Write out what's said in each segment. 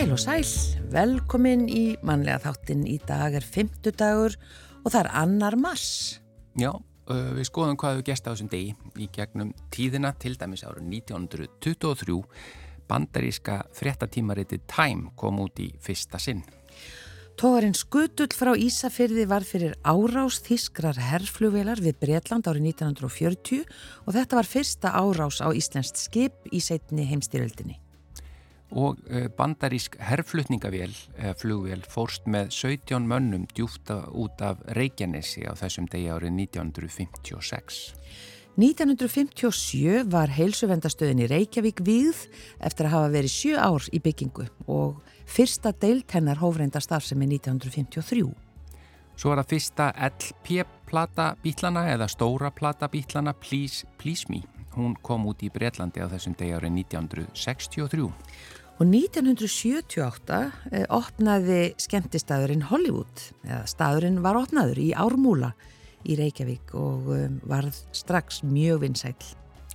Heil og sæl, velkomin í mannlega þáttinn í dag er fymtudagur og það er annar mars. Já, við skoðum hvað við gesta á þessum degi í gegnum tíðina til dæmis árið 1923 bandaríska fréttatímariti Time kom út í fyrsta sinn. Tógarinn Skutull frá Ísafyrði var fyrir árás þískrar herrflugvelar við Breitland árið 1940 og þetta var fyrsta árás á Íslenskt skip í setni heimstyröldinni. Og bandarísk herrflutningavél, flugvél, fórst með 17 mönnum djúfta út af Reykjanesi á þessum degi árið 1956. 1957 var heilsuvendastöðin í Reykjavík við eftir að hafa verið sjö ár í byggingu og fyrsta deilt hennar hófreinda starfsemi 1953. Svo var það fyrsta LP-plata bítlana eða stóra plata bítlana Please, Please Me. Hún kom út í Breitlandi á þessum degi árið 1963. Og 1978 eh, opnaði skemmtistæðurinn Hollywood, eða staðurinn var opnaður í Ármúla í Reykjavík og um, varð strax mjög vinsæl.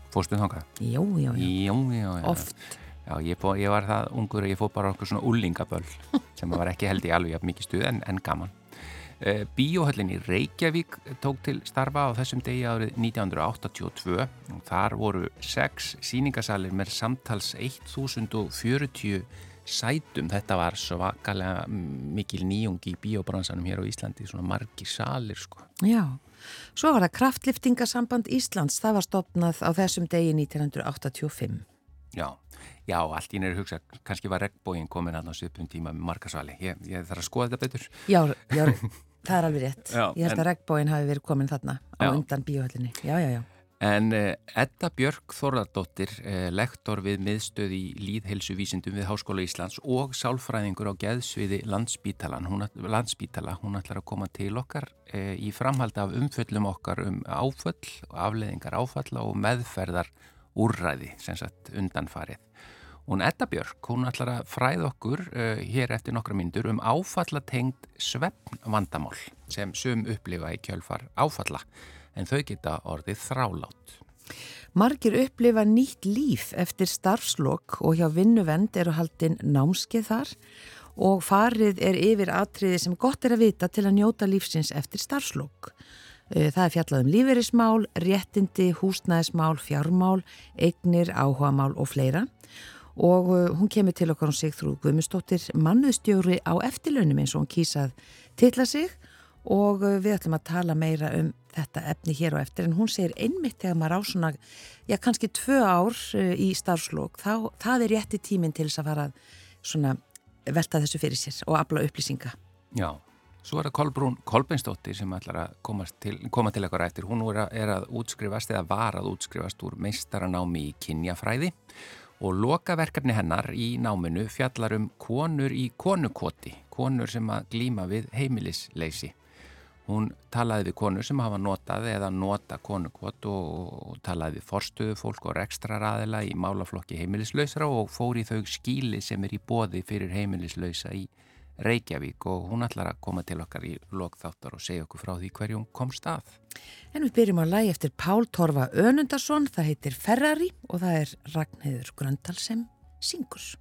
Fórstuð þangað? Jú, jú, jú. Jú, jú, jú. Oft. Já, ég, fó, ég var það ungur og ég fóð bara okkur svona úllingaböll sem var ekki held í alveg mikið stuð en, en gaman. Uh, Bíóhöllin í Reykjavík tók til starfa á þessum degi árið 1982 og þar voru sex síningasalir með samtals 1040 sætum. Þetta var svakalega mikil nýjung í bíóbransanum hér á Íslandi, svona margi salir sko. Já, svo var það kraftliftingasamband Íslands, það var stopnað á þessum degi 1985. Já, já, allt í neyru hugsa, kannski var regnbóin komin að á svipum tíma með markasvali. Ég, ég þarf að skoða þetta betur. Já, já það er alveg rétt. Já, ég held en... að regnbóin hafi verið komin þarna á Já. undan bíóhöllinni. Já, já, já. En uh, Edda Björk Þorðardóttir, uh, lektor við miðstöð í líðhelsuvísindum við Háskóla Íslands og sálfræðingur á geðsviði landsbítalan, hún, landsbítala, hún ætlar að koma til okkar uh, í framhaldi af umföllum okkar um áföll, afleðingar áfalla og meðferðar úrræði, sem sagt undanfarið. Hún Edda Björk, hún ætlar að fræða okkur uh, hér eftir nokkra myndur um áfallatengt svefn vandamál sem sum upplifa í kjölfar áfalla en þau geta orðið þrálátt. Margir upplifa nýtt líf eftir starfslokk og hjá vinnuvend eru haldinn námskeið þar og farið er yfir atriði sem gott er að vita til að njóta lífsins eftir starfslokk. Eh, Það er fjallað um lífeyrismál, réttindi, húsnæðismál, fjármál, eignir, áhugamál og fleira. Og eh, hún kemur til okkar hún Sigþrúð Guðmustóttir, mannuðstjóri á eftirlaunum eins og hún kýsað titla sig og eh, við ætlum að tala meira um þetta efni hér og eftir en hún segir einmitt þegar maður á svona, já kannski tvö ár eh, í starfslokk, það er rétti tíminn til þess að fara svona velta þessu fyrir sér og afla upplýsinga. Já, svo er það Kolbrún Kolbeinsdóttir sem ætlar að til, koma til eitthvað eftir. Hún er að, er að útskrifast eða var að útskrifast úr meistaranámi í kynjafræði og lokaverkefni hennar í náminu fjallar um konur í konukoti, konur sem að glíma við heimilisleysi. Hún talaði við konur sem hafa notað eða nota konukot og, og talaði við forstöðu fólk og rekstraraðila í málaflokki heimilislausra og fór í þau skíli sem er í bóði fyrir heimilislausa í Reykjavík og hún ætlar að koma til okkar í lokþáttar og segja okkur frá því hverjum komst að. En við byrjum að lægi eftir Pál Torfa Önundarsson, það heitir Ferrari og það er Ragnhildur Gröndal sem syngur.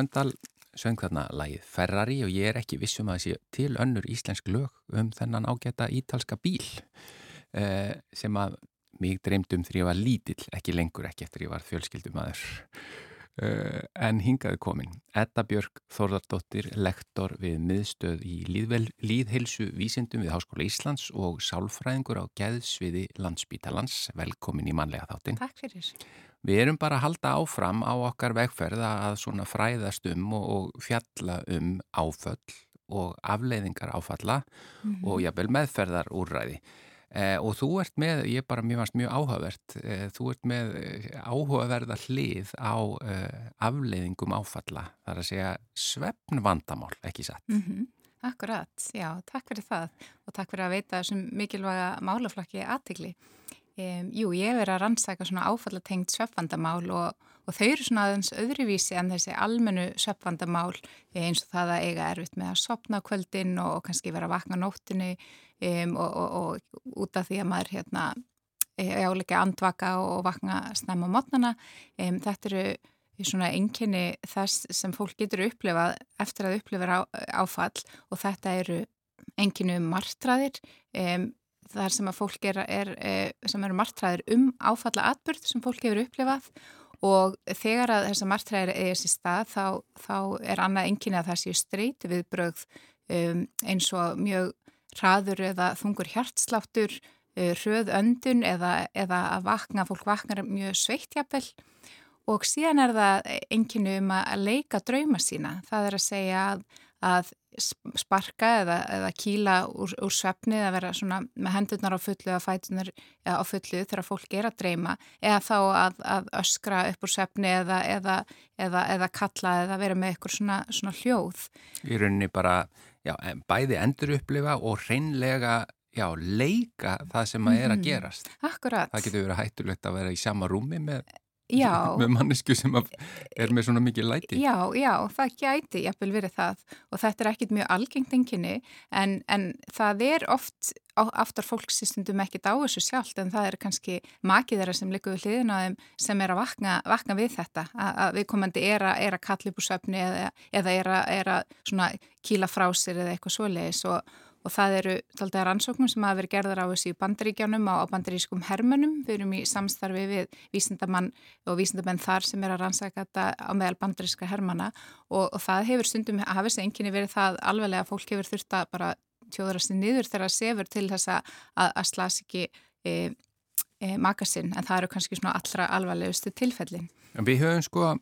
Gröndal söng þarna lagið Ferrari og ég er ekki vissum að sé til önnur íslensk lög um þennan ágæta ítalska bíl eh, sem að mig dreymdum þegar ég var lítill, ekki lengur ekki eftir ég var fjölskyldumæður. Uh, en hingaði komin. Edda Björk Þórðardóttir, lektor við miðstöð í líðvel, líðheilsu vísindum við Háskóla Íslands og sálfræðingur á geðsviði landsbítalans. Velkomin í manlega þáttin. Takk fyrir. Við erum bara að halda áfram á okkar vegferð að svona fræðast um og, og fjalla um áföll og afleiðingar áfalla og jafnvel meðferðar úrræði. Eh, og þú ert með, ég bara, mér fannst mjög áhugavert, eh, þú ert með eh, áhugaverða hlið á eh, afleiðingum áfalla, þar að segja svefn vandamál, ekki satt. Mm Akkurat, já, takk fyrir það og takk fyrir að veita þessum mikilvæga málaflokki aðtigli. Um, jú, ég hef verið að rannsaka svona áfallatengt svefvandamál og, og þau eru svona aðeins öðruvísi en þessi almennu svefvandamál eins og það að eiga erfitt með að sopna kvöldin og, og kannski vera að vakna á nóttinni um, og, og út af því að maður hérna áleika andvaka og vakna snemma mótnana. Um, þetta eru svona enginni þess sem fólk getur upplifað eftir að upplifa á, áfall og þetta eru enginni um martraðir um, þar sem að fólk er, er, er sem eru martraðir um áfalla atbyrð sem fólk hefur upplifað og þegar að þessar martraðir er þessi stað þá, þá er annað enginni að það séu streyti við bröð um, eins og mjög hraður eða þungur hjartsláttur hröð öndun eða, eða að vakna, fólk vaknar mjög sveittjapel og síðan er það einnkynnu um að leika drauma sína. Það er að segja að, að sparka eða, eða kýla úr, úr svefni eða vera svona með hendurnar á fullu eða fætunar á fullu þegar fólk er að dreyma eða þá að, að öskra upp úr svefni eða, eða, eða kalla eða vera með eitthvað svona, svona hljóð. Í rauninni bara já, bæði endur upplifa og hreinlega já, leika það sem að er að gerast. Akkurat. Það getur verið hættulegt að vera í sama rúmi með Já. með mannesku sem er með svona mikið læti. Já, já, það gæti jafnvel verið það og þetta er ekkit mjög algengt enginni en, en það er oft, aftar fólksistundum ekkit á þessu sjálft en það er kannski makið þeirra sem likur við hliðin á þeim sem er að vakna, vakna við þetta að, að viðkomandi er að, er að upp úr söfni eða, eða er að, er að kýla frá sér eða eitthvað svoleiðis og og það eru taldið rannsóknum sem hafa verið gerðar á þessu bandaríkjánum á, á bandarískum hermönum. Við erum í samstarfi við vísindamann og vísindamenn þar sem er að rannsaka þetta á meðal bandaríska hermana og, og það hefur stundum, hafið þessi enginni verið það alveglega að fólk hefur þurft að bara tjóðra sér niður þegar það sefur til þess að, að slas ekki e, e, makasinn en það eru kannski svona allra alvarlegustu tilfellin. Við höfum sko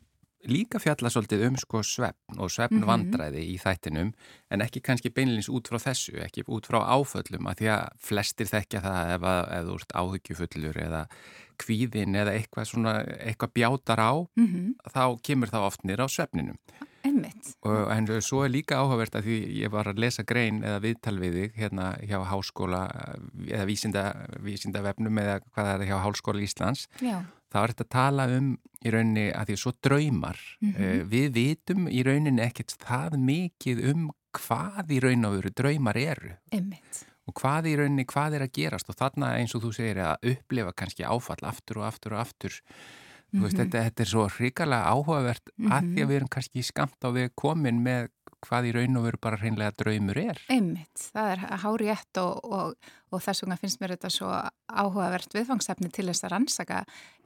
líka fjalla svolítið um sko svefn og svefn Mhm. vandræði í þættinum en ekki kannski beinleins út frá þessu, ekki út frá áföllum að því að flestir þekkja það ef, að, ef þú ert áhyggjufullur eða kvíðin eða eitthvað svona, eitthvað bjátar á, Mm -hmm. þá kemur það oft nýra á svefninum. Einmitt. En svo er líka áhugavert að því ég var að lesa grein eða viðtal við þig hérna hjá háskóla eða vísinda, vísindavefnum eða hvað er það hjá Háskóla Íslands Já. þá er þetta að tala um í rauninni að því svo draumar Mhm. uh, við vitum í rauninni ekkert það mikið um hvað í raun og veru draumar eru Einmitt. og hvað í rauninni hvað er að gerast og þarna eins og þú segir að upplifa kannski áfall aftur og aftur og aftur þú veist, Mhm. þetta, þetta er svo hrikalega áhugavert að því að við erum kannski skamt á við komin með hvað í raun og veru bara hreinlega draumur er Einmitt, það er hárétt og, og, og þess vegna finnst mér þetta svo áhugavert viðfangsefni til þess að rannsaka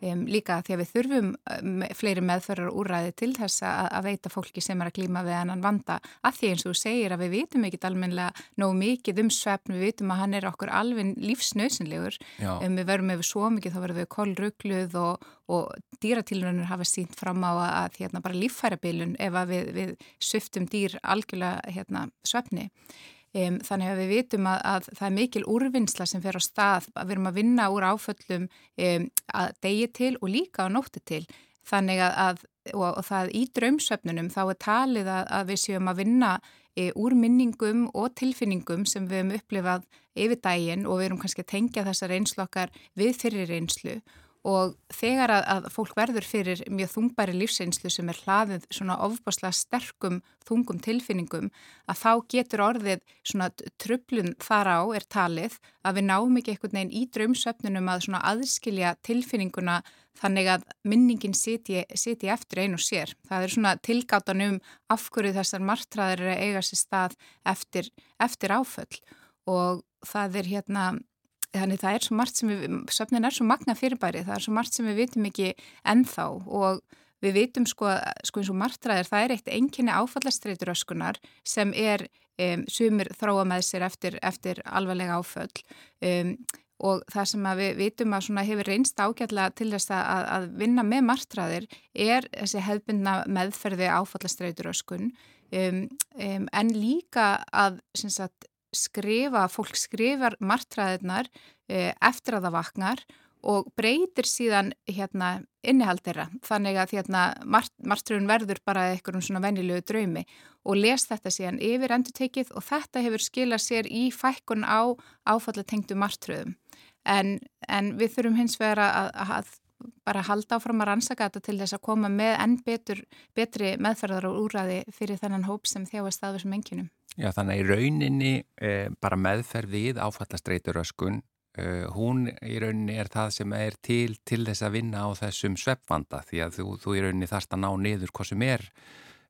um, líka því að við þurfum um, fleiri meðferðar úræði til þess að, að veita fólki sem er að glíma við hennan vanda. Að því eins og þú segir að við vitum ekkit almenlega nógu mikið um svefn, við vitum að hann er okkur alveg lífsnausinlegur um, við verum yfir svo mikið þá verðum við kollrugluð og, og dýratílunir hafa sínt fram á að, að hérna, bara líffærabilun ef að við, við sviftum dýr algjörlega hérna, svefni Um, þannig að við vitum að, að það er mikil úrvinnsla sem fer á stað að við erum að vinna úr áföllum um, að degi til og líka á nótti til. Þannig að, að og, og það í draumsöfnunum þá er talið að, að við séum að vinna e, úr minningum og tilfinningum sem við hefum upplifað yfir daginn og við erum kannski að tengja þessar einslokkar við fyrir einslu og þegar að, að fólk verður fyrir mjög þungbæri lífseinslu sem er hlaðið svona ofbáslega sterkum þungum tilfinningum að þá getur orðið svona trublun þar á er talið að við náum ekki einhvern veginn í draumsöfnunum að svona aðskilja tilfinninguna þannig að minningin siti, siti eftir einu sér. Það er svona tilgátan um af hverju þessar martraðir að eiga sér stað eftir, eftir áföll og það er hérna þannig það er svo margt sem við, söfnin er svo magna fyrirbæri, það er svo margt sem við vitum ekki ennþá og við vitum sko, sko eins og margtræðir, það er eitt enginni áfallastreituröskunar sem er um, sumir þróa með sér eftir, eftir alvarlega áföll um, og það sem við vitum að hefur reynst ágætlega til þess að, að vinna með margtræðir er þessi hefðbundna meðferði áfallastreituröskun um, en líka að sagt, skrifa, fólk skrifar martræðirnar eh, eftir að það vaknar og breytir síðan hérna, innihaldera þannig að hérna, mart, martröðun verður bara eitthvað svona venjulegu draumi. Og les þetta síðan yfir endur tekið og þetta hefur skilað sér í fækkun á áfallatengdu martröðum. En, en við þurfum hins vegar að, að bara halda áfram að rannsaka þetta til þess að koma með enn betur, betri meðferðar og úræði fyrir þennan hóp sem þjáast að þessum enginum. Já þannig að í rauninni eh, bara meðferð við áfallastreituröskun eh, hún í rauninni er það sem er til til þess að vinna á þessum sveppvanda því að þú, þú í rauninni þarst að ná niður hvað sem er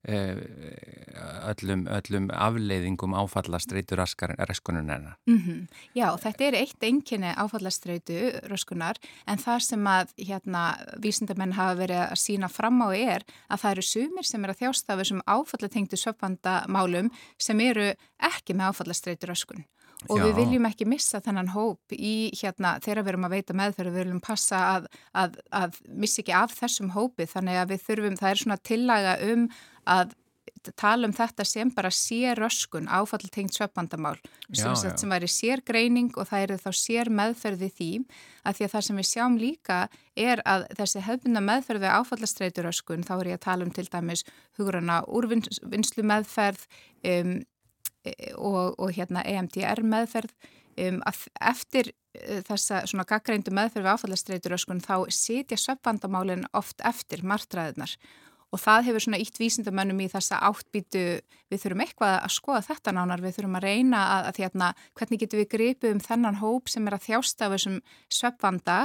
öllum, öllum afleiðingum áfallastreitu raskununarna. Mm -hmm. Já, þetta er eitt enginni áfallastreitu raskunar en það sem að hérna, vísindamenn hafa verið að sína fram á er að það eru sumir sem er að þjástafu sem áfallatengtu söpvandamálum sem eru ekki með áfallastreitu raskun og Já. við viljum ekki missa þennan hóp í hérna þegar við erum að veita meðferð við viljum passa að, að, að missa ekki af þessum hópi þannig að við þurfum, það er svona tillaga um að tala um þetta sem bara sér röskun áfalltengt söpandamál sem, sem væri sér greining og það eru þá sér meðferði því að því að það sem við sjáum líka er að þessi hefðbunda meðferði áfallastreitur röskun, þá er ég að tala um til dæmis hugurana úrvinnslu meðferð um, e, og, og hérna EMDR meðferð um, eftir uh, þessa svona gaggreindu meðferði áfallastreitur röskun þá sitja söpandamálinn oft eftir martraðinar og það hefur svona ítt vísindamönnum í þessa áttbítu, við þurfum eitthvað að skoða þetta nánar, við þurfum að reyna að, að hérna, hvernig getum við gripið um þennan hóp sem er að þjásta af þessum sveppvanda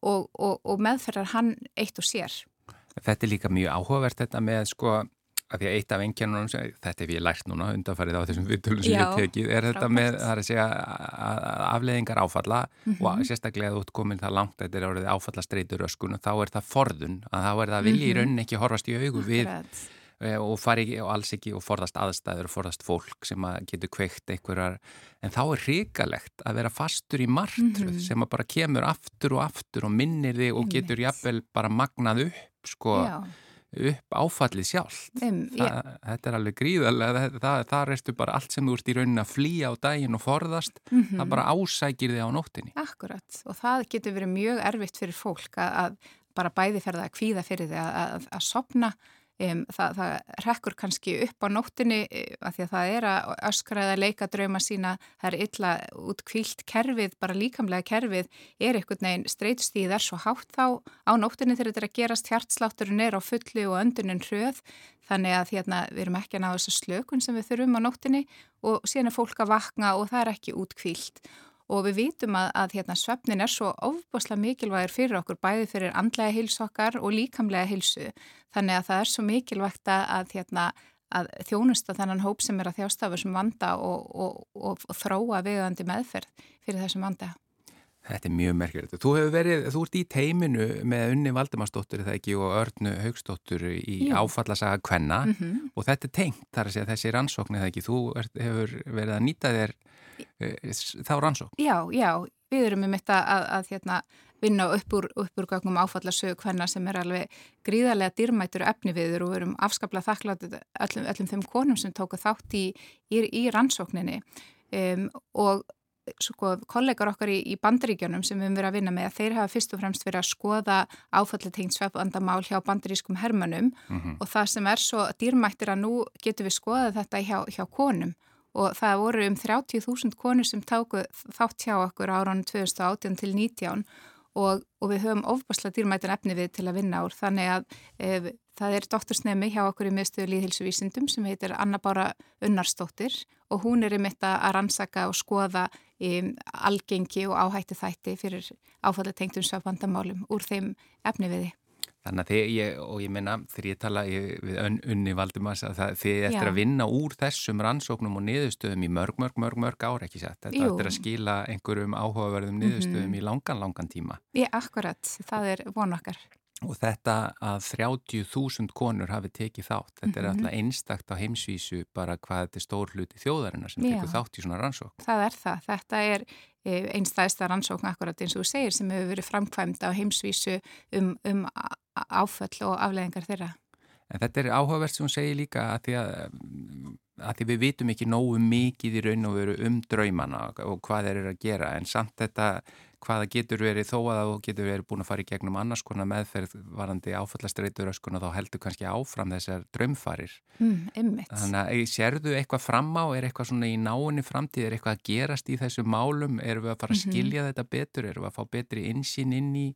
og, og, og meðferðar hann eitt og sér. Þetta er líka mjög áhugavert þetta með sko að því að eitt af engjörnunum, þetta hef ég lært núna undanfarið á þessum viðtölum sem Já, ég tekið er þetta frábært. með, það er að segja afleðingar áfalla mm -hmm. og sérstaklega út komin það langt, þetta er árið áfallastreitur öskun og þá er það forðun að þá er það vilji í mhm. rauninni ekki horfast í augu við e, og fari ekki og alls ekki og forðast aðstæður og forðast fólk sem að getur kveikt einhverjar, en þá er hrikalegt að vera fastur í martruð mm -hmm. sem að bara kemur aftur og aftur og minnir þig og getur jafnvel bara magnað upp sko Já upp áfallið sjálft um, Þa, þetta er alveg gríðarlega það, það restu bara allt sem þú ert í raunin að flýja á daginn og forðast mm -hmm. það bara ásækir þig á nóttinni Akkurat og það getur verið mjög erfitt fyrir fólk að, að bara bæði ferða að kvíða fyrir þig að, að, að sopna Um, það, það rekkur kannski upp á nóttinni eh, að því að það er að öskraða leika drauma sína, það er illa út kvílt kerfið, bara líkamlega kerfið er einhvern veginn streytustíð er svo hátt þá á nóttinni þegar þetta er að gerast hjartslátturinn er á fulli og öndunin hröð, þannig að hérna, við erum ekki að ná þessu slökun sem við þurfum á nóttinni og síðan er fólk að vakna og það er ekki út kvílt og við vitum að, að hérna, svefnin er svo ofboslega mikilvægir fyrir okkur, bæði fyrir andlega hilsu okkar og líkamlega hilsu. Þannig að það er svo mikilvægt að, hérna, að þjónusta þennan hóp sem er að þjástafa sem vanda og, og, og, og þróa viðandi meðferð fyrir þessum vanda. Þetta er mjög merkilegt. Þú hefur verið, þú ert í teiminu með unni Valdimarsdóttur eða ekki og Örnu Haugsdóttur í Jú. áfallasaga Kvenna mm -hmm. og þetta er tengt þar að segja þessi rannsókn eða ekki. Þú ert, hefur verið að nýta þér þá rannsók? Já, já, við erum um þetta að, að hérna, vinna upp úr, úr gögnum áfallasög hvenna sem er alveg gríðarlega dýrmætur efni viður og við erum afskaplega þakklátt öllum, öllum þeim konum sem tóku þátt í, í, í rannsókninni um, og sko, kollegar okkar í, í bandaríkjónum sem við höfum verið að vinna með að þeir hafa fyrst og fremst verið að skoða áfallatengt sveppandamál hjá bandarískum hermönum mm -hmm. og það sem er svo dýrmættir að nú getur við skoðað þetta hjá, hjá konum og það voru um 30.000 konur sem táku þátt hjá okkur áraunum 2018 til 19 og, og við höfum ofbásla dýrmætin efni við til að vinna úr. Þannig að e, það er doktorsnemi hjá okkur í miðstöðu líðhilsuvísindum sem heitir Anna Bára Unnarstóttir og hún er um þetta að rannsaka og skoða um, algengi og áhætti þætti fyrir áfallatengtum svapandamálum úr þeim efni viði. Þannig að þið, ég, og ég minna, þegar ég tala ég, við unni Valdumars, að það, þið eftir Já. að vinna úr þessum rannsóknum og niðurstöðum í mörg, mörg, mörg, mörg ára, ekki sett? Þetta Jú. eftir að skila einhverjum áhugaverðum niðurstöðum mm -hmm. í langan, langan tíma. Já, akkurat, það er von okkar. Og þetta að 30.000 konur hafi tekið þátt, þetta mm -hmm. er mhm. alltaf einstakt á heimsvísu bara hvað þetta er stór hluti þjóðarinnar sem tekur þátt í svona rannsók. Það er það, þetta er einstæðista rannsókn akkurat eins og þú segir sem hefur verið framkvæmd á heimsvísu um, um áföll og afleðingar þeirra. En þetta er áhugavert sem hún segir líka að því að, að því við vitum ekki nógu mikið í raun og veru um draumana og hvað þeir eru að gera en samt þetta hvaða getur verið þó að þú getur verið búin að fara í gegnum annars konar meðferð varandi áfallastreitur öskuna þá heldur kannski áfram þessar draumfarir. Mm, Þannig að sérðu eitthvað fram á, er eitthvað svona í náinni framtíð, er eitthvað að gerast í þessu málum, erum við að fara að mhm. skilja mm -hmm. þetta betur, erum við að fá betri insýn inn í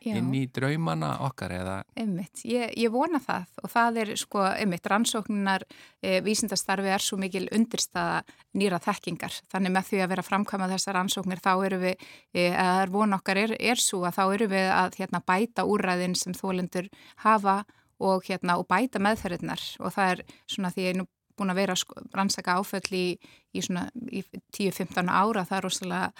Já. inn í draumana okkar eða? Einmitt, ég, ég vona það og það er sko, einmitt, rannsóknar e, vísindastarfi er svo mikil undirstaða nýra þekkingar þannig með því að vera framkvæmað þessar rannsóknir þá eru við, e, að vona okkar er, er svo að þá eru við að hérna, bæta úræðin sem þólendur hafa og, hérna, og bæta meðferðirnar og það er svona því að ég nú búin að vera að rannsaka áföll í, í, í 10-15 ára, það er rosalega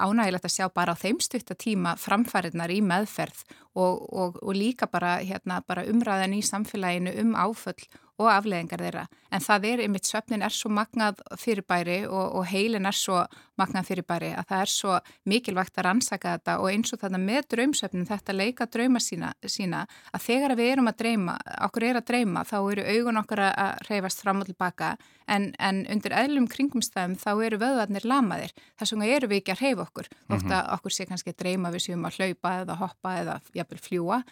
ánægilegt að sjá bara á þeim stuttatíma framfæriðnar í meðferð og, og, og líka bara, hérna, bara umræðan í samfélaginu um áföll og afleðingar þeirra. En það er, einmitt svefnin er svo magnað fyrirbæri og, og heilin er svo magnað fyrirbæri að það er svo mikilvægt að rannsaka þetta og eins og þetta með draumsvefnin, þetta leika drauma sína, sína að þegar við erum að dreyma, okkur er að dreyma, þá eru augun okkar að reyfast fram og tilbaka en, en undir eðlum kringumstæðum þá eru vöðvarnir lamaðir. Þess vegna eru við ekki að reyfa okkur. Mm -hmm. Þótt að okkur sé kannski að dreyma við séum að hlaupa eða hoppa eða jafnvel fljúa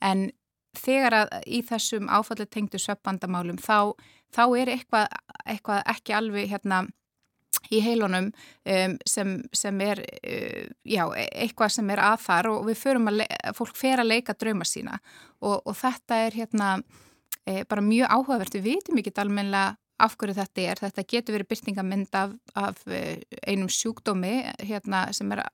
en þegar að í þessum áfallet tengdu söppandamálum þá, þá er eitthvað, eitthvað ekki alveg hérna í heilunum um, sem, sem er uh, já, eitthvað sem er að þar og við förum að fólk fer að leika drauma sína og, og þetta er hérna e, bara mjög áhugavert, við vitum ekki almenna af hverju þetta er, þetta getur verið byrtingamind af, af e, einum sjúkdómi hérna sem er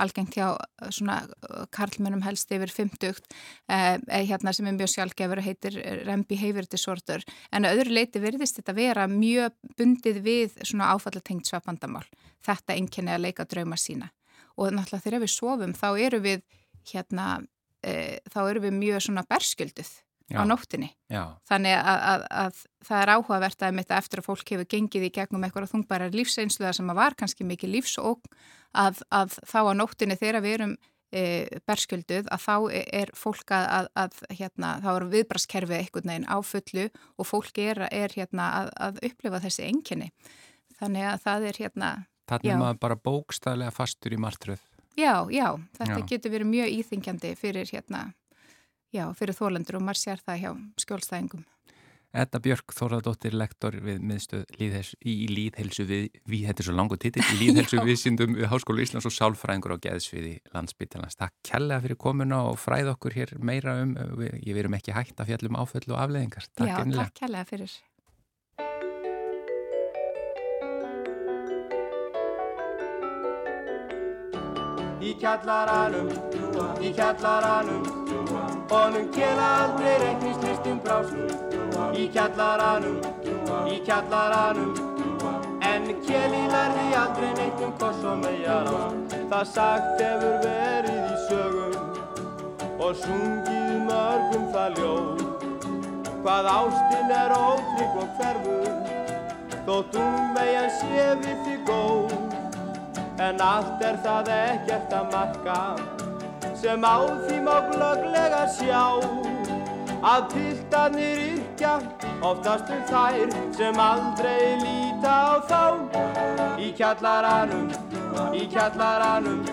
algengt hjá eh, eh, karlmennum helst yfir 50 eh, hérna sem er mjög sjálfgefur og heitir REM behavior disorder en að öðru leiti verðist þetta vera mjög bundið við áfallatengt svapandamál þetta enginni að leika drauma sína. Og náttúrulega þegar við sofum þá eru við hérna e, þá eru við mjög svona berskjölduð á nóttinni. Já. Þannig að, að, að það er áhugavert að mitt eftir að fólk hefur gengið í gegnum eitthvað þungbæra lífseinsluða sem að var kannski mikið lífsók að, að þá á nóttinni þegar við erum e, berskjölduð að þá er fólk að, að hérna, þá er viðbraskerfið einhvern veginn á fullu og fólk er, er hérna að upplifa þessi enginni. Þannig að það er hérna... Þannig að maður bara bókstæðilega fastur í martröð. Já, já, þetta já. getur verið mjög íþingjandi fyrir hérna já, fyrir þólendur og maður sér það hjá skjólstæðingum. Edda Björk Þóraðdóttir, lektor við miðstöð líðhels, í líðhelsu við, við, þetta er svo langu títill, í líðhelsu viðsindum við Háskólu Íslands og sálfræðingur á geðsviði landsbyttalans. Takk kærlega fyrir komuna og fræð okkur hér meira um, við, ég verum ekki hægt að fjallum áföll og afleðingar. Takk Já, ennilega. takk kærlega fyrir. Í kjallaranum, í kjallaranum Honum kela aldrei reiknislistum brásum Í kjallaranum, í kjallaranum En keli lærði aldrei neitt um koss og megar ást Það sagt hefur verið í sögum Og sungið mörgum það ljóð. Hvað ástinn er ótrygg og hverfur Þótt um meginn sé við því góð en allt er það ekkert að marka sem á því má glöglega sjá að piltarnir yrkja oftast um þær sem aldrei líta á þá. Í kjallaranum, í kjallaranum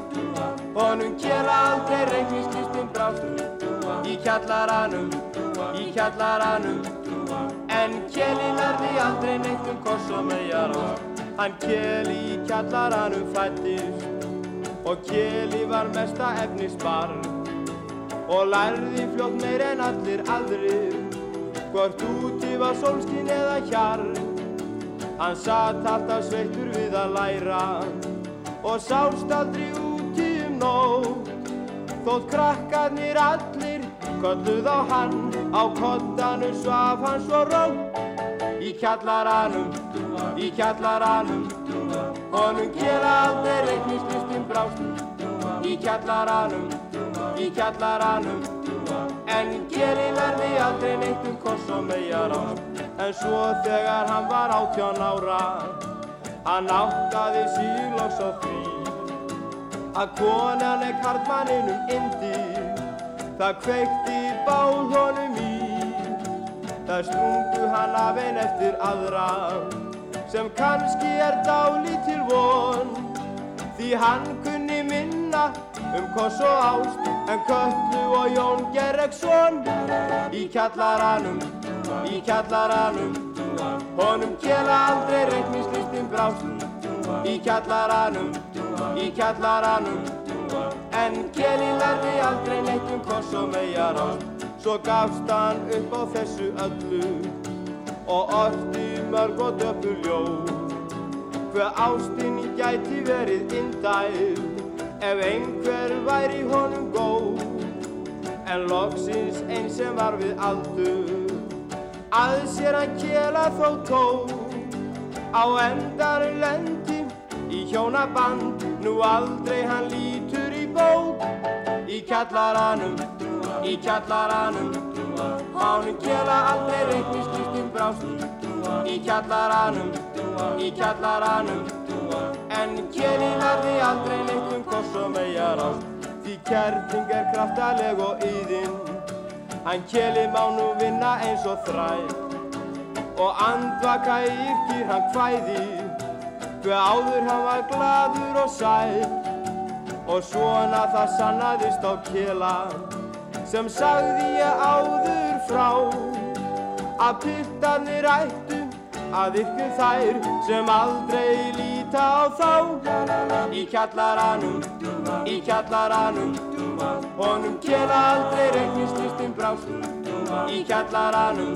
honum kjela aldrei reiknislistum brást í kjallaranum, í kjallaranum en kjeli lærði aldrei neitt um koss og megar hann kjeli í kjallaranum fættist og kjeli var mesta efnisbarn. Og lærði fljótt meir en allir aðrir. Hvort úti var solskin eða hjarn hann satt alltaf sveittur við að læra. Og sást aldrei úti um nótt. Þótt krakkarnir allir kolluð á hann. Á kottanu svaf hann svo rótt í kjallaranum, í kjallaranum. Honum gera aldrei reiknislistin brást í kjallaranum, í kjallaranum. En geri verði aldrei neitt um koss og megar á en svo þegar hann var áttjón ára hann áttaði síloks á því að konan er karlmanninum indi það kveikti bál honum í það sprungu hann af einn eftir aðra sem kannski er dálítil von. Því hann kunni minna um koss og ást en Köllu og Jón Gerreksson í kjallaranum, í kjallaranum honum kjela aldrei reiknislistin brást. Í kjallaranum, í kjallaranum en kjeli lærði aldrei neitt um koss og megar ást svo gafst hann upp á þessu öllu og orti mörg og döpur ljóð. Hver ástinn gæti verið indæl ef einhver væri honum góð. En loksins einn sem var við aldur að sér hann kjela þó tó á endar lendi í hjónaband nú aldrei hann lítur í bók. Í kjallaranum í kjallaranum Hánum kjela aldrei reiknislistin brást í kjallaranum, í kjallaranum en kjeli lærði aldrei neitt um koss og megar ást því kærting er kraftaleg og yðin hann kjeli má nú vinna eins og þræð og andvaka yrkir hann hvæði hver áður hann var gladur og sæl og svona það sannaðist á kjela sem sagði ég áður að piltarnir ættu að ykkur þær sem aldrei líta á þá. Í kjallaranum, í kjallaranum honum kjela aldrei reiknislistin brást. Í kjallaranum,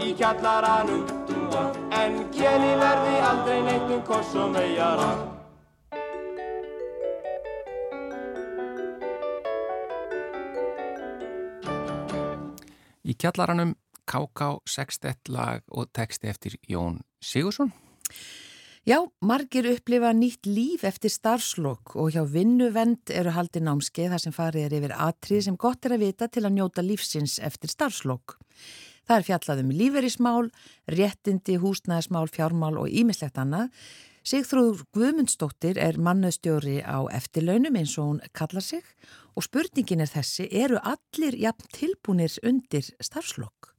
í kjallaranum en kjeli verði aldrei neitt um koss og megar Í kjallaranum KK Sextett lag og texti eftir Jón Sigursson. Já, margir upplifa nýtt líf eftir starfslokk og hjá vinnuvend eru haldi námskeið þar sem farið er yfir atrið sem gott er að vita til að njóta lífsins eftir starfslokk. Það er fjallað um líferismál, réttindi, húsnæðismál, fjármál og ímislegt annað. Sigþrúður Guðmundsdóttir er mannöðstjóri á eftirlaunum eins og hún kallar sig og spurningin er þessi, eru allir jafn tilbúinir undir starfslokk?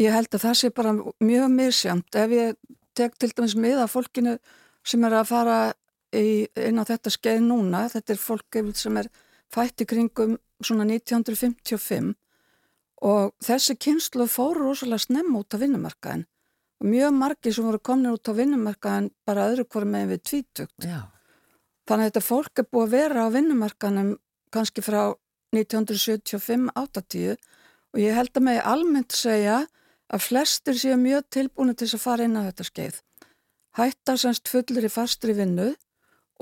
Ég held að það sé bara mjög misjamt ef ég tek til dæmis með að fólkinu sem er að fara í, inn á þetta skeið núna, þetta er fólk sem er fætt í kringum svona 1955 og þessi kynslu fóru rosalega snemm út á vinnumarkaðin mjög margi sem voru komin út á vinnumarkaðin bara öðru hverju megin við tvítugt. Já. Þannig að þetta fólk er búið að vera á vinnumarkaðinum kannski frá 1975-80 og ég held að mig almennt segja að flestir séu mjög tilbúinu til að fara inn á þetta skeið. Hætta semst fullir í fastri vinnu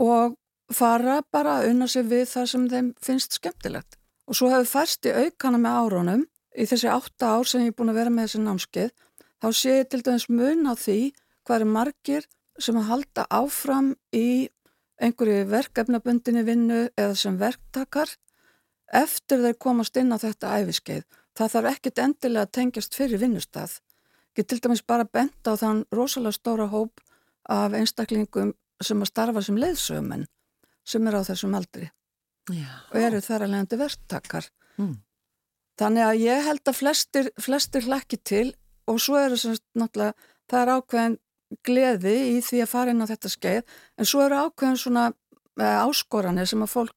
og fara bara unna sig við það sem þeim finnst skemmtilegt. Og svo hefur færst í aukana með árónum í þessi átta ár sem ég er búin að vera með þessi námskeið þá sé ég til dæmis mun á því hvað er margir sem að halda áfram í einhverju verkefnabundinni vinnu eða sem verktakar eftir þeir komast inn á þetta æfiskeið. Það þarf ekkit endilega að tengjast fyrir vinnustaf. Ég til dæmis bara bent á þann rosalega stóra hóp af einstaklingum sem að starfa sem leiðsögumenn sem er á þessum aldri Já. og eru þar að leiðandi verktakar. Mm. Þannig að ég held að flestir, flestir hlekki til og svo eru sem náttúrulega, það er ákveðin gleði í því að fara inn á þetta skeið en svo eru ákveðin svona eh, áskoranir sem að fólk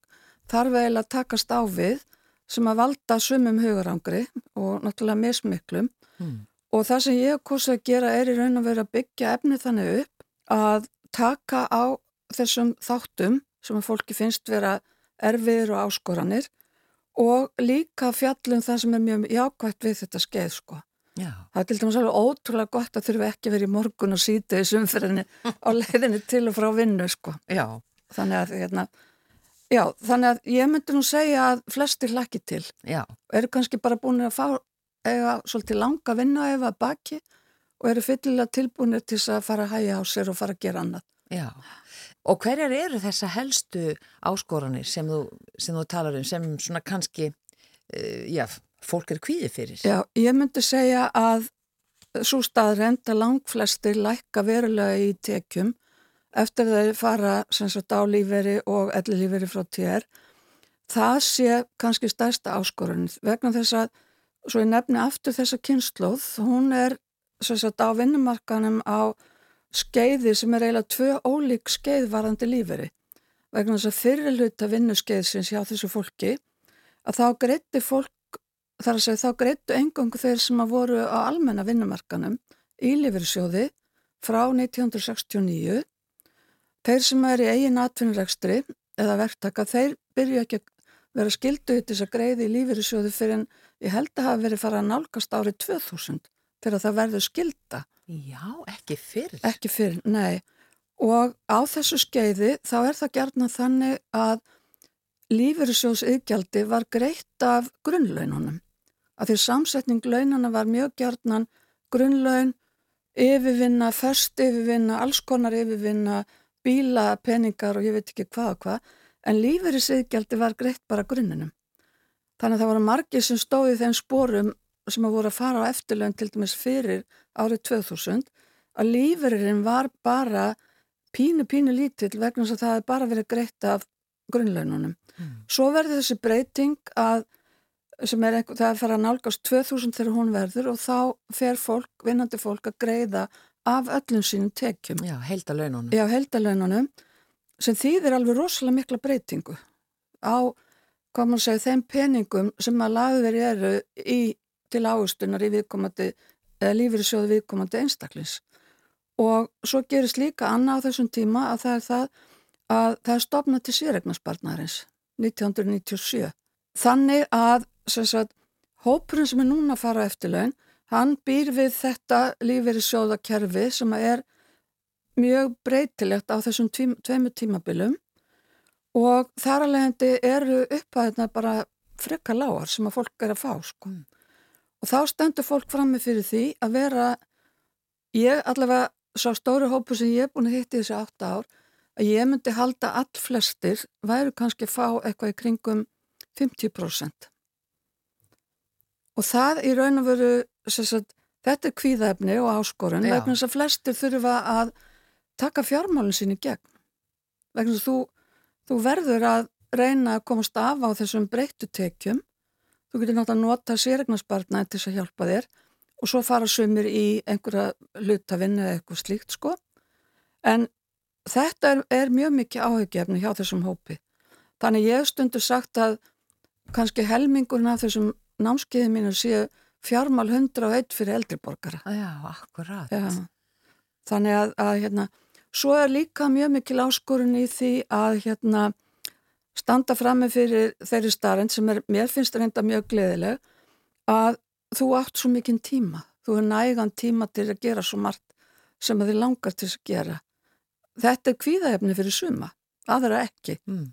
þarf eiginlega að takast á við sem að valda sumum hugarangri og náttúrulega mismiklum Mm. og það sem ég hef kosið að gera er í raun og veru að byggja efni þannig upp að taka á þessum þáttum sem að fólki finnst vera erfiðir og áskoranir og líka fjallum það sem er mjög jákvægt við þetta skeið sko. Já. Það er til dæmis alveg ótrúlega gott að þurfa ekki verið í morgun og síta í sumferðinni á leiðinni til og frá vinnu sko. Já. Þannig að, hérna, já, þannig að ég myndi nú segja að flestir hlakki til Já. eru kannski bara búin að fá eiga svolítið langa vinna efa baki og eru fyllilega tilbúinir til þess að fara að hæja á sér og fara að gera annað. Já. Og hverjar eru þessa helstu áskoranir sem þú, sem þú talar um sem svona kannski, uh, já, fólk er kvíði fyrir? Já, ég myndi segja að svo staðrend að langflestir lækka verulega í tekjum eftir þeir fara sem sagt á líferi og ellilíferi frá tér. Það sé kannski stærsta áskorunin vegna þess að, svo ég nefni aftur þessa kynnslóð, hún er sem sagt á vinnumarkanum á skeiði sem er eiginlega tvö ólík skeið varandi líferi. Vegna þess að fyrir hluta vinnuskeiðsins hjá þessu fólki að þá greitti fólk þar að segja þá greittu engangu þeir sem að voru á almenna vinnumarkanum í Lífyrsjóði frá 1969 þeir sem er í eigin atvinnurekstri eða verktaka, þeir byrju ekki að vera skildu til þess að greiði í Lífyrsjóði fyrir en ég held að hafa verið farað að nálgast árið 2000 þegar það verður skilda Já, ekki fyrir. ekki fyrir, nei. Og á þessu skeiði þá er það gerðna þannig að lífyrirsjóðs yðgjaldi var greitt af grunnlaununum. Að því samsetning launana var mjög gerðnan grunnlaun yfirvinna, först yfirvinna alls konar yfirvinna bíla, peningar og ég veit ekki hvað og hvað en lífyrirsjóðgjaldi var greitt bara grunninum þannig að það voru margir sem stóði þeim sporum sem að voru að fara á eftirlaun til dæmis fyrir árið 2000 að lífeyririnn var bara pínu pínu lítill vegna þess að það hefði bara verið greitt af grunnlaununum. Mm. Svo verður þessi breyting að sem er það er að fara að nálgast 2000 þegar hún verður og þá fer fólk, vinnandi fólk að greiða af öllum sínum tekjum. Já, heldalaununum. Já, heldalaununum sem þýðir alveg rosalega mikla breytingu á, hvað maður segja, þeim peningum sem að lagður eru í, til áhustunar í viðkomandi, eða lífið í sjóðu viðkomandi einstaklins. Og svo gerist líka annað á þessum tíma að það er það að það er stopnað til sérregnarspartnarins 1997. Þannig að sagt, hópurinn sem er núna að fara á eftirlaun, hann býr við þetta lífið í sjóðakerfi sem er mjög breytilegt á þessum tveimu tímabilum og þar alveg eru upphæðina bara frekka lágar sem að fólk er að fá sko. Mm. Og þá stendur fólk frammi fyrir því að vera, ég allavega sá stóri hópu sem ég er búin að hitti þessi átta ár, að ég myndi halda all flestir væru kannski fá eitthvað í kringum 50%. Og það í raun og veru, sagt, þetta er kvíðaefni og áskorun, Já. vegna þess að flestir þurfa að taka fjármálinn sín í gegn. Vegna þess að þú, þú verður að reyna að komast af á þessum breyttu tekjum. Þú getur náttúrulega að nota sérregnarspartnaði til þess að hjálpa þér og svo fara sumir í einhverja hlutavinn eða eitthvað slíkt sko. En þetta er, er mjög mikið áhugjefni hjá þessum hópi. Þannig ég stundu sagt að kannski helmingurinn af þessum námskeiði mínu séu fjármál 101 fyrir eldriborgara. Já, akkurat. Já. Þannig að, að hérna, svo er líka mjög mikil áskorun í því að hérna, standa frammi fyrir þeirri starrend sem er, mér finnst reynda mjög gleðileg að þú átt svo mikinn tíma. Þú er nægan tíma til að gera svo margt sem þið langar til að gera. Þetta er kvíðaefni fyrir suma, aðra ekki. Mm.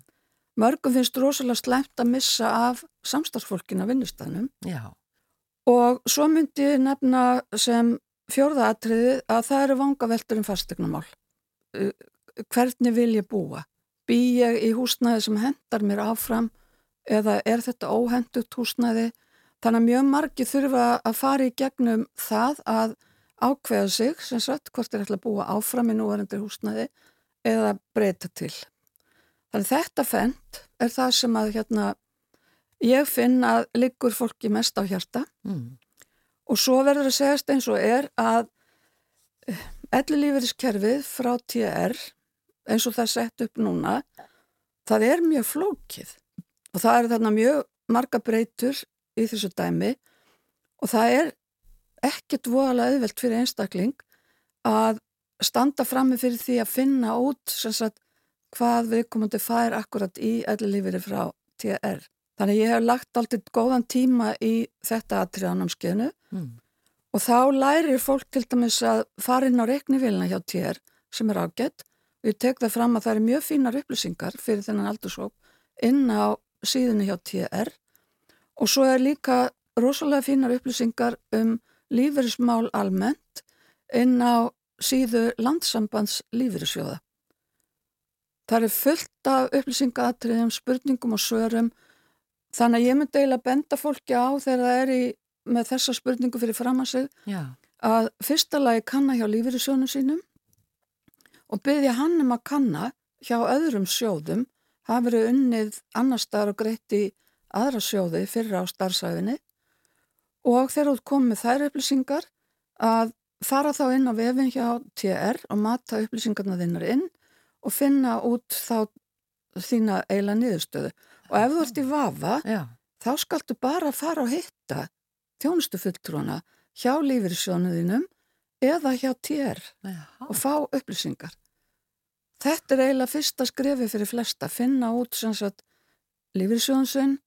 Mörgum finnst rosalega slæmt að missa af samstagsfólkin af vinnustafnum Já, Og svo myndi ég nefna sem fjórða atriði að það eru vangaveltur um fastegnumál. Uh, Hvernig vil ég búa? Bý ég í húsnæði sem hendar mér áfram eða er þetta óhendut húsnæði? Þannig að mjög margi þurfa að fara í gegnum það að ákveða sig, sem sagt, hvort er ætla að búa áfram í núvarendur húsnæði eða breyta til. Þannig þetta fendt er það sem að hérna, ég finn að liggur fólki mest á hjarta Mm. og svo verður að segjast eins og er að ellilífeyriskerfið frá TR eins og það er sett upp núna það er mjög flókið og það er þarna mjög marga breytur í þessu dæmi og það er ekkert voðalega auðvelt fyrir einstakling að standa frammi fyrir því að finna út sagt, hvað við komandi fær akkurat í ellilífeyri frá TR. Þannig ég hef lagt alltaf góðan tíma í þetta atriðanamskeiðinu Mm. og þá lærir fólk til dæmis að fara inn á reiknivílina hjá TR sem er ágætt. Við það fram að það er mjög fínar upplýsingar fyrir þennan aldursóp inn á síðunni hjá TR og svo er líka rosalega fínar upplýsingar um lífeyrismál almennt inn á síðu landsambands lífeyrissjóða. Það er fullt af upplýsingaatriðum, spurningum og svörum þannig að ég myndi eiginlega benda fólki á þegar það er í, með þessa spurningu fyrir fram að sig Já. að fyrsta lagi kanna hjá lífeyrissjónum sínum og byggja hann um að kanna hjá öðrum sjóðum hafa verið unnið annar staðar og greitt í aðra sjóði fyrir á starfsæfinni og þegar þú komið þær upplýsingar að fara þá inn á vefin hjá TR og mata upplýsingarna þinnar inn og finna út þá þína eila niðurstöðu og ef þú ert í vafa Já. þá skaltu bara fara og hitta þjónustufulltrúana hjá lífyrirsjónuðinum eða hjá TR Já. og fá upplýsingar. Þetta er eiginlega fyrsta skrefi fyrir flesta, finna út lífyrirsjónsinn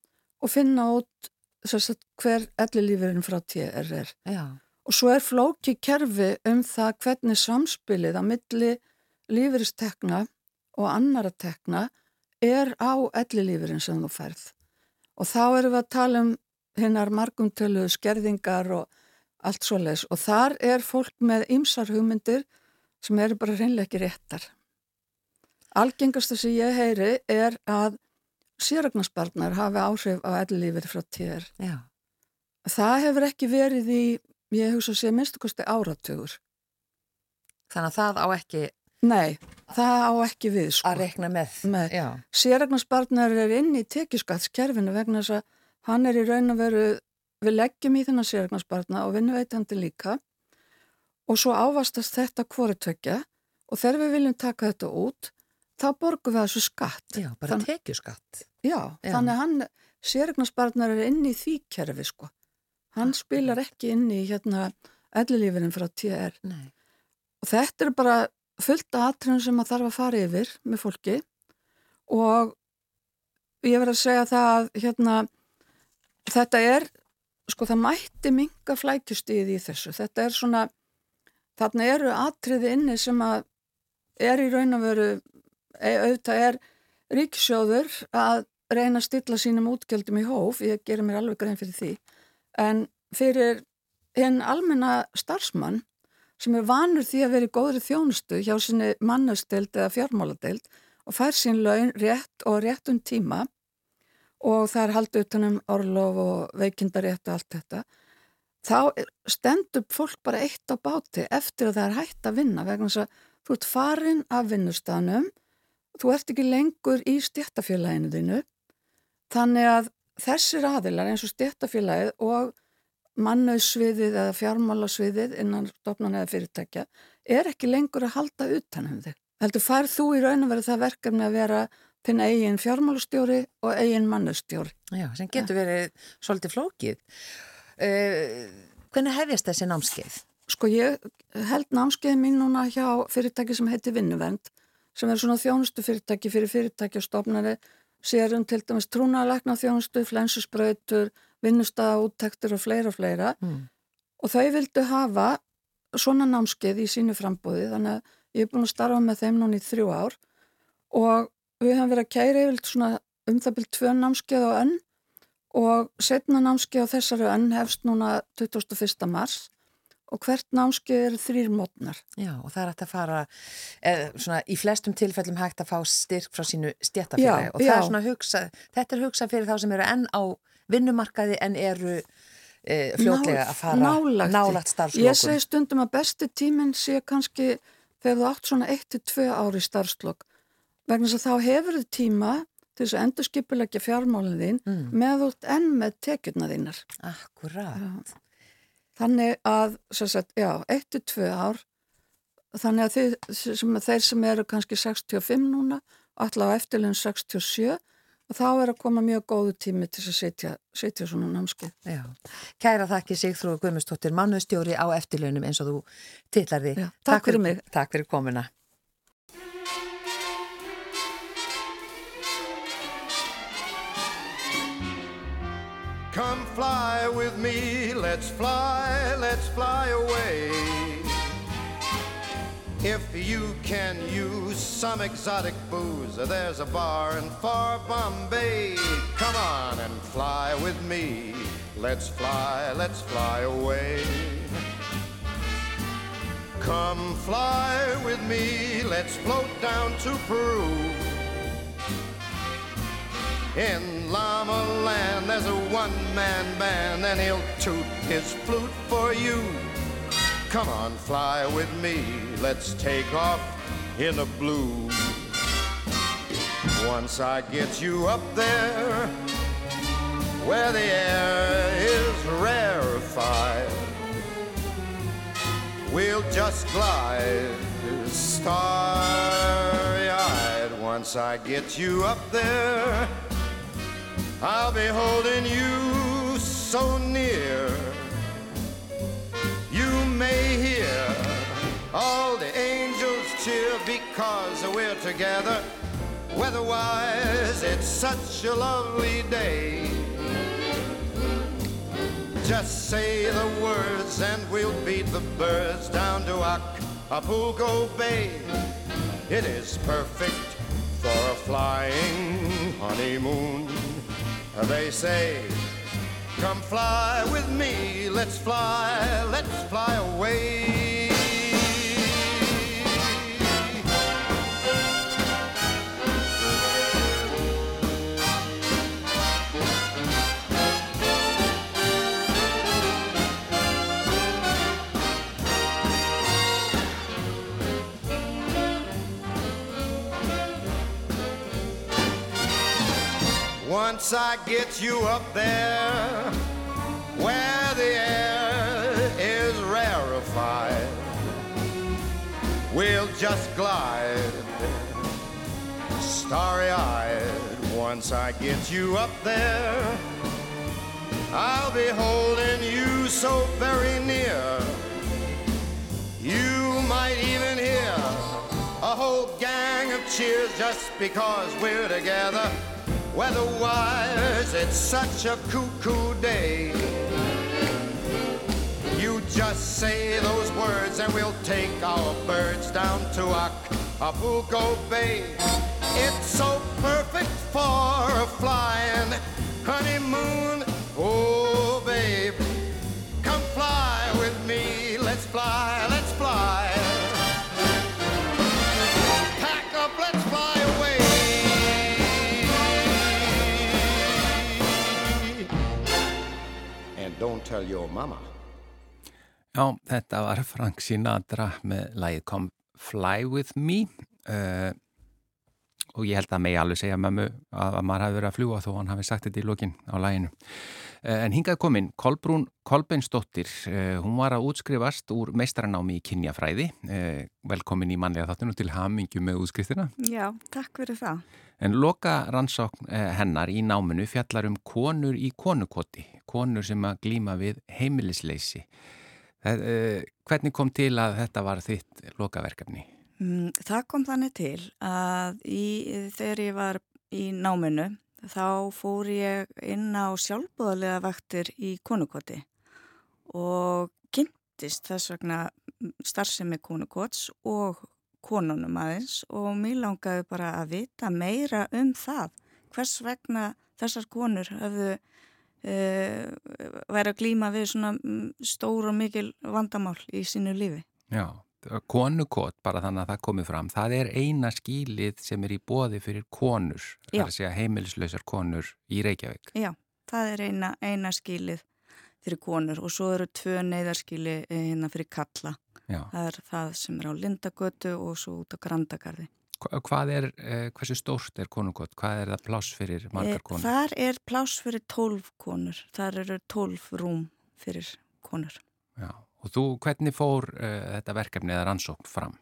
og finna út sagt hver ellilífurinn frá TR er. Já. Og svo er flóki kerfi um það hvernig samspilið á milli lífyristekna og annara tekna er á ellilífurinn sem þú færð. Og þá erum við að tala um hinnar margumtölu skerðingar og allt svoleiðis og þar er fólk með ymsar hugmyndir sem eru bara reynlega ekki réttar. Algengasta sem ég heyri er að séragnarspartnar hafi áhrif á ellilífið frá. Já. Það hefur ekki verið í, ég hugsa að sé minnstu kosti áratugur. Þannig að það á ekki Nei, það á ekki við sko. að rekna með. Með. Já. Séragnarspartnar er inn í tekjuskattskerfinu vegna þess að hann er í raun og veru, við leggjum í þennan séragnarspartna og vinnuveitandi líka og svo ávastast þetta hvorutökja og þegar við viljum taka þetta út, þá borgum við þessu skatt. Já, bara tekjuskatt. Já, Já. þannig að hann, séragnarspartnar er inn í því kerfi sko. Hann spilar ekki inn í hérna ellilífinin frá TR. Nei. Og þetta er bara fullt af atriðum sem maður þarf að fara yfir með fólki. Og ég verð að segja það að hérna, þetta er, sko það mætti minga flækjustíð í þessu. Þetta er svona, þarna eru atriði inni sem að er í raun að veru, e, auðvitað er ríkisjóður að reyna að stilla sínum útgjöldum í hóf, ég gerir mér alveg grein fyrir því, en fyrir einn almenna starfsmann sem er vanur því að vera í góðri þjónustu hjá sinni mannasteld eða fjármáladeld og fær sín laun rétt og rétt um tíma og það er haldið utanum orlof og veikindarétt og allt þetta, þá stendur fólk bara eitt á báti eftir að það er hægt að vinna vegna þess að þú ert farin af vinnustanum, þú ert ekki lengur í stjættafélaginu þínu, þannig að þessir aðilar eins og stjættafélagið og mannauðsviðið eða fjármálasviðið innan stofnan eða fyrirtækja er ekki lengur að halda utanum þig. Heldur færð þú í raun og verið það verkefni að vera þinn eigin fjármálastjóri og eigin mannustjóri. Já, sem getur verið svolítið flókið. Uh, hvernig hefjast þessi námskeið? Sko ég held námskeið mín núna hjá fyrirtæki sem heitir Vinnuvend sem er svona þjónustu fyrirtæki fyrir fyrirtæki og stofnari sérum til dæmis trúnalækna þjónustu, flensusbrautur, vinnustaða, úttektur og fleira og fleira Mm. og þau vildu hafa svona námskeið í sínu frambúði þannig að ég er búin að starfa með þeim núna í þrjú ár og við hefum verið að kæra yfir svona um það byrjum tvö námskeið á önn og setna námskeið á þessari önn hefst núna 21. mars og hvert námskeið eru þrýr mótnar. Já, og það er hægt að fara, eð, svona, í flestum tilfellum hægt að fá styrk frá sínu stjættafélagi og það já. er svona hugsa, þetta er hugsa fyrir þá sem eru enn á vinnumarkaði en eru e, fljótlega að fara nálægt nálægt Ég starfslokum. segi stundum að besti tíminn sé kannski þegar þú átt svona 1-2 ári starfslokk vegna þess að þá hefur þið tíma til þess að endur skipulegja fjármálinn þín Mm. með út enn með tekjurna þínar. Akkurát. Þannig að, sem sagt, já, 1-2 ár, þannig að þið, sem, þeir sem eru kannski 65 núna, alltaf eftirleginn 67, og þá er að koma mjög góðu tími til að setja, setja svona námskeið. Já. Kæra þakki Sigþróð Guðmustóttir, mannuðstjóri á eftirlaunum eins og þú titlar því. Já, takk fyrir mig. Takk fyrir komuna. Come fly with me, let's fly, let's fly away. If you can use some exotic booze, there's a bar in far Bombay. Come on and fly with me, let's fly, let's fly away. Come fly with me, let's float down to Peru. In Llama Land, there's a one-man band, and he'll toot his flute for you. Come on, fly with me, let's take off in the blue. Once I get you up there, where the air is rarefied, we'll just glide starry-eyed. Once I get you up there, I'll be holding you so near. May hear all the angels cheer because we're together. Weatherwise, it's such a lovely day. Just say the words and we'll beat the birds down to Acapulco Bay. It is perfect for a flying honeymoon. They say, come fly with me, let's fly, let's fly away. Once I get you up there where the air is rarefied, we'll just glide starry eyed. Once I get you up there, I'll be holding you so very near. You might even hear a whole gang of cheers just because we're together. Weatherwise, it's such a cuckoo day. You just say those words and we'll take our birds down to Acapulco Bay. It's so perfect for a flying honeymoon. Oh, don't tell your mama. Já, þetta var Frank Sinatra með lagið Come Fly With Me uh, og ég held að megi alveg segja mömmu að maður hafi verið að fljúa þó hann hafi sagt þetta í lokin á laginu. Uh, en hingað kominn, Kolbrún Kolbeinsdóttir, uh, hún var að útskrifast úr meistaranámi í kynjafræði, uh, velkomin í manlega þáttinu til hamingju með útskriftina. Já, takk fyrir það. En loka rannsókn hennar í náminu fjallar um konur í konukoti, konur sem að glíma við heimilisleysi. Hvernig kom til að þetta var þitt lokaverkefni? Mm, Það kom þannig til að í, þegar ég var í náminu þá fór ég inn á sjálfbúðarlega vaktir í konukoti og kynntist þess vegna starfsemi konukots og konunum aðeins og mér langaði bara að vita meira um það hvers vegna þessar konur höfðu uh, væri að glýma við svona mm, stór og mikil vandamál í sínu lífi. Já, konukot, bara þannig að það komi fram, það er eina skýlið sem er í bóði fyrir konur, það Já. er að segja heimilislausar konur í Reykjavík. Já, það er eina, eina skilið fyrir konur og svo eru tvö neyðarskili eh, hérna fyrir kalla Já. Það er það sem er á Lindagötu og svo út á Grandagarði. Hva- Hvað er, eh, hversu stórt er konungott? Hvað er það pláss fyrir margar Eh, konur? Þar er pláss fyrir 12 konur. Þar eru 12 rúm fyrir konur. Já. Og þú, hvernig fór uh, þetta verkefni eða rannsókn fram?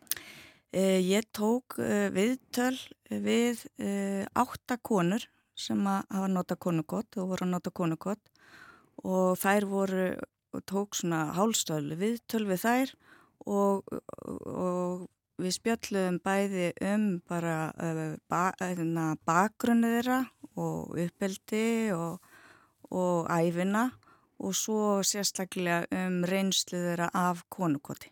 Eh, Ég tók eh, viðtöl við eh, átta konur sem hafa nota konukott og voru að nota konukott og þær voru tók svona hálstöðlu viðtöl við þær og, og við spjöllum bæði um bara ba, uh, bakgrunni þeirra og uppeldi og, og æfina og svo sérstaklega um reynslu þeirra af konukoti.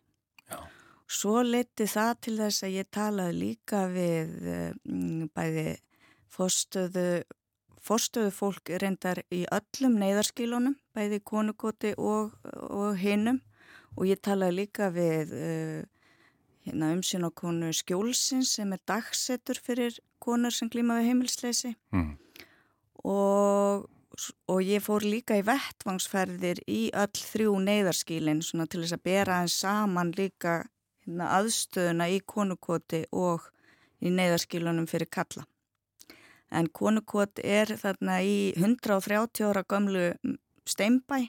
Já. Svo leti það til þess að ég talaði líka við um, bæði fórstöðu, fórstöðu fólk reyndar í öllum neyðarskílunum, bæði konukoti og, og hinnum og ég talaði líka við uh, hérna, umsýnokonu skjólsins sem er dagsettur fyrir konur sem glíma við heimilsleysi Mm. Og, ég fór líka í vettvangsferðir í öll þrjú neyðarskílin svona til þess að bera hans saman líka hérna, aðstöðuna í konukoti og í neyðarskílunum fyrir kalla. En konukot er þarna í 130 ára gamlu steinbæ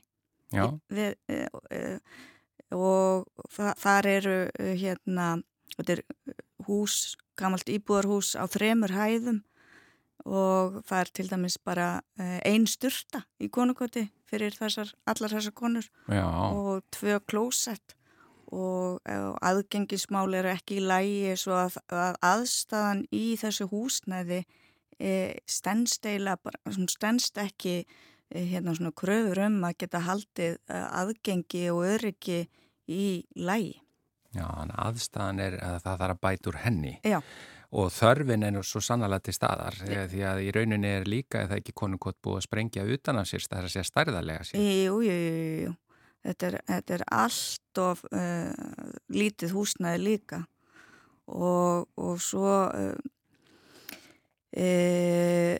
Já, við, e, e, og þa þar eru e, hérna, þetta er hús, gamalt íbúðarhús á þremur hæðum og það er til dæmis bara e, ein styrta í konukoti fyrir þessar, allar þessar konur. Já, og tvö klósett. Og, og aðgengismál eru ekki í lægi svo að, að aðstæðan í þessu húsnæði e, bara, svona stendst ekki e, hérna svona kröfur um að geta haldið aðgengi og öryggi í lægi. já, að aðstæðan er að það þarf að bæta úr henni. Já, og þörfin er svo sannlega til staðar yeah. því að í rauninni er líka eða ekki konungott búið að sprengja utan af sér er að segja stærðarlega sér. jú, jú, jú, jú. Þetta er, þetta er allt of uh, lítið húsnæði líka og, og svo uh, uh,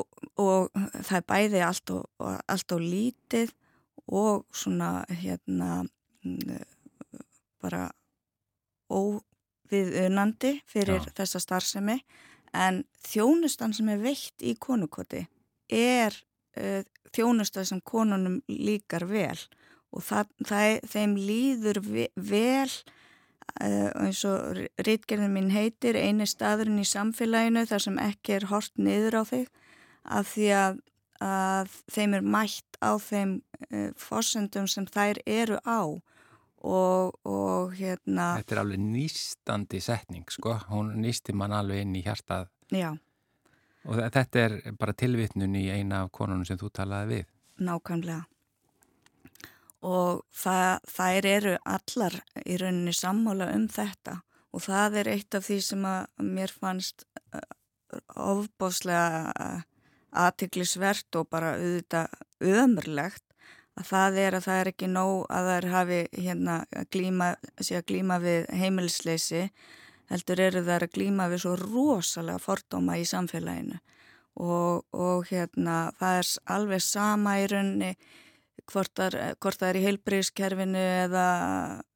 og, og það er bæði allt og, allt og lítið og svona hérna mm, bara óviðunandi fyrir Já. þessa starfsemi en þjónustan sem er veitt í konukoti er uh, þjónusta sem konunum líkar vel og það, það, þeim líður ve vel uh, eins og rítgerðin mín heitir eini staðurinn í samfélaginu þar sem ekki er hort niður á þig af því að, að þeim er mætt á þeim uh, fósendum sem þær eru á og, og hérna Þetta er alveg nýstandi setning sko, hún nýsti mann alveg inn í hjartað. Já, og þe- þetta er bara tilvitnun í eina af konunum sem þú talaði við. nákvæmlega. Og það, þær eru allar í rauninni sammála um þetta. Og það er eitt af því sem að mér fannst uh, ofbáslega uh, aðtiklisvert og bara auðvitað ömurlegt að það er að það er ekki nóg að þær hafi hérna að glíma, að glíma við heimilisleysi heldur eru þær að glíma við svo rosalega fordóma í samfélaginu. Og, og hérna það er alveg sama í rauninni hvort það er, í heilbríðskerfinu eða,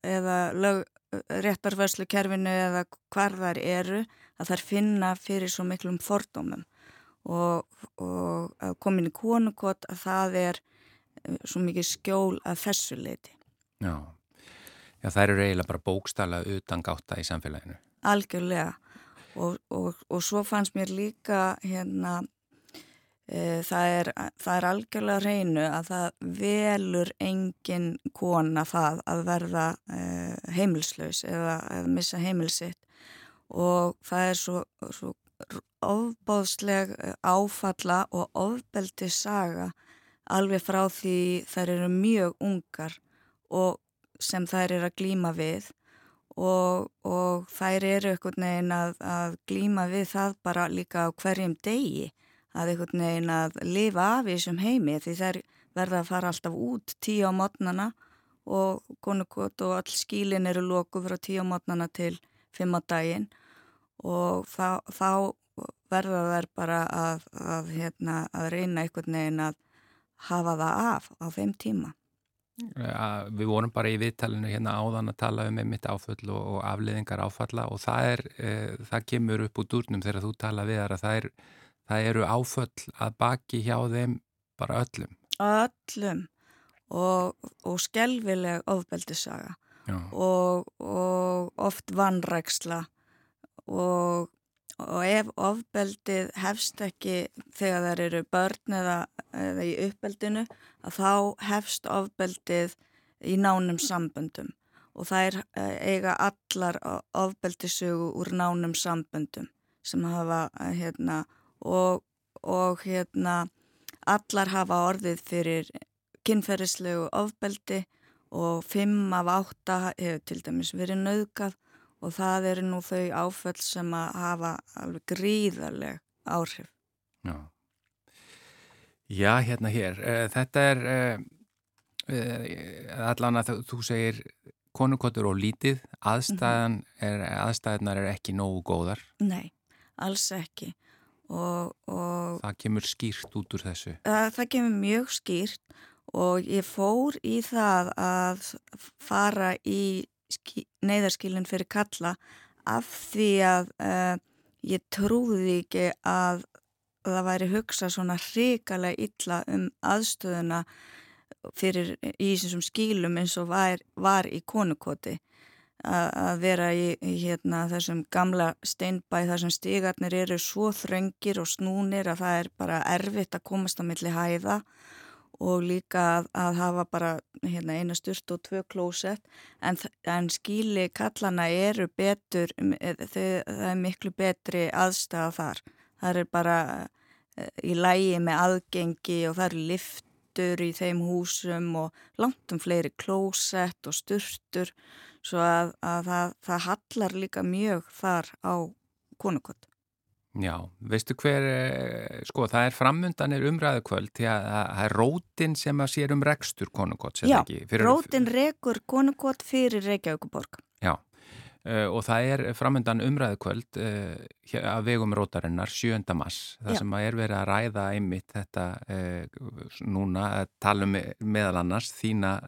eða lög, réttarfæslukerfinu eða hvar þær eru að þær finna fyrir svo miklum fordómum. Og, og komin í konukot að það er svo mikið skjól að þessu leiti. Já. Já, þær eru eiginlega bara bókstala utan gáta í samfélaginu. Algjörlega og, og, og svo fannst mér líka hérna e, það, er, það er algjörlega reynu að það velur engin kona það að verða e, heimilslaus eða, eða missa heimilsitt og það er svo, svo ofbóðsleg áfalla og ofbeldi saga alveg frá því þær eru mjög ungar og sem þær eru að glíma við og, og þær eru einhvern veginn að, að glíma við það bara líka á hverjum degi að einhvern veginn að lifa af í þessum heimi því þær verða að fara alltaf út tíu á mótnana og konukot og all skílin eru loku frá tíu á mótnana til fimm á daginn og þá, þá verða þær bara að, að, hérna, að reyna einhvern veginn að hafa það af á þeim tíma. að við vorum bara í viðtalinu hérna áðan að tala um einmitt áföll og, og afliðingar áfalla og það er, e, það kemur upp úr durnum þegar þú tala við þar að það, er, það eru áföll að baki hjá þeim bara öllum. Öllum og, og skelvileg ofbeldisaga og, og oft vannræksla og og ef ofbeldið hefst ekki þegar það eru börn eða, eða í uppbeldinu að þá hefst ofbeldið í nánum samböndum. Og er eh, eiga allar ofbeldisögu úr nánum samböndum sem hafa eh, hérna og, og hérna allar hafa orðið fyrir kynferðislegu ofbeldi og fimm af átta hefur til dæmis verið nauðgað og það eru nú þau áföll sem að hafa alveg gríðarleg áhrif. Já, Já hérna hér, uh, þetta er uh, uh, allan að þú segir konukottur og lítið, aðstæðan er, aðstæðanar er ekki nógu góðar. Nei, alls ekki. Og, og það kemur skýrt út úr þessu? Það, það kemur mjög skýrt og ég fór í það að fara í neyðarskilin fyrir kalla af því að uh, ég trúði ekki að það væri hugsa svona hrikalega illa um aðstöðuna fyrir í þessum skílum eins og var, var í konukoti. Að vera í, í hérna, þessum gamla steinbæ þar sem stígarnir eru svo þröngir og snúnir að það er bara erfitt að komast á milli hæða. og líka að, að hafa bara hérna, eina styrst og tvö klósett en, en skíli kallana eru betur, þau, það er miklu betri aðstæða þar. Það er bara eh, í lægi með aðgengi og það eru liftur í þeim húsum og langt um fleiri klósett og styrtur svo að, að það, það hallar líka mjög þar á konukott. Já, veistu hver, eh, sko það er framundanir umræðu kvöld því að það er rótin sem að sér um rekstur konungott. Já, fyrir... rótin rekur konungott fyrir Reykjavíkuborg. Já, uh, og það er framundan umræðu kvöld uh, að vegum rótarinnar 7. mass, það Já. sem að er verið að ræða einmitt þetta uh, núna að tala um meðal annars þína,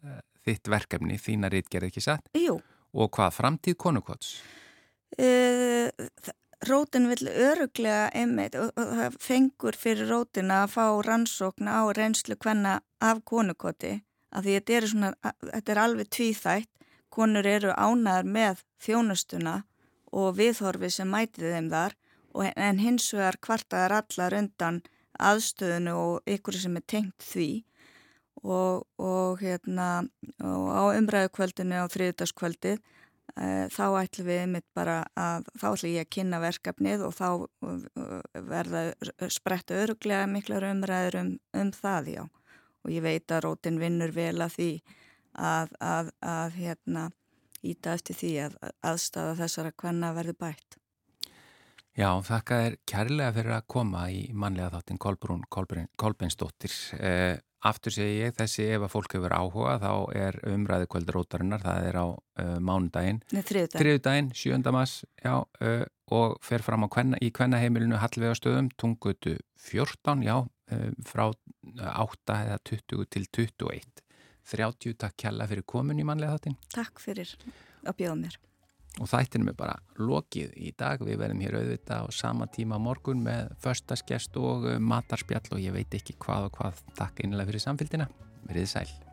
þitt verkefni, þína rítgerð ekki satt. Jú. Og hvað, framtíð konungotts? Það rótin vil öruglega einmitt og það fengur fyrir rótin að fá rannsókn á reynslu hvenna af konukoti af því þetta er, svona, þetta er alveg tvíþætt. Konur eru ánaðar með þjónustuna og viðhorfi sem mætið þeim þar en hins vegar kvartaðar allar undan aðstöðunu og ykkur sem er tengt því. Og, og, hérna, og á umræðukvöldinu á þriðdaskvöldið þá ætlum við einmitt bara að þá ætlum ég að kynna verkefnið og þá eh, verða spretta öruglega miklar umræður um, um það já og ég veit að rótin vinnur vel að því að, að, að hérna íta eftir því að aðstafa þessara hvenna verður bætt. Já, þakka þér kærlega fyrir að koma í manlega þáttin Kolbrún Kolbeinsdóttir. Eh, Aftur segi ég, þessi ef að fólk hefur áhuga þá er umræði kvöldur ótarinnar, það er á uh, mánudaginn, þriðudaginn, 7. mass, já, uh, og fer fram kvenna, í kvennaheimilinu Hallvegastöðum, tungutu 14, já, uh, frá 8 eða 20 til 21. 30 takk kjalla fyrir komin í manlega þáttin. Takk fyrir að bjóða mér. Og þættinum er bara lokið í dag. Við verðum hér auðvitað á sama tíma morgun með förstaskjast og matarspjall og ég veit ekki hvað og hvað. Takk einlega fyrir samfélgina. Verðið sæl.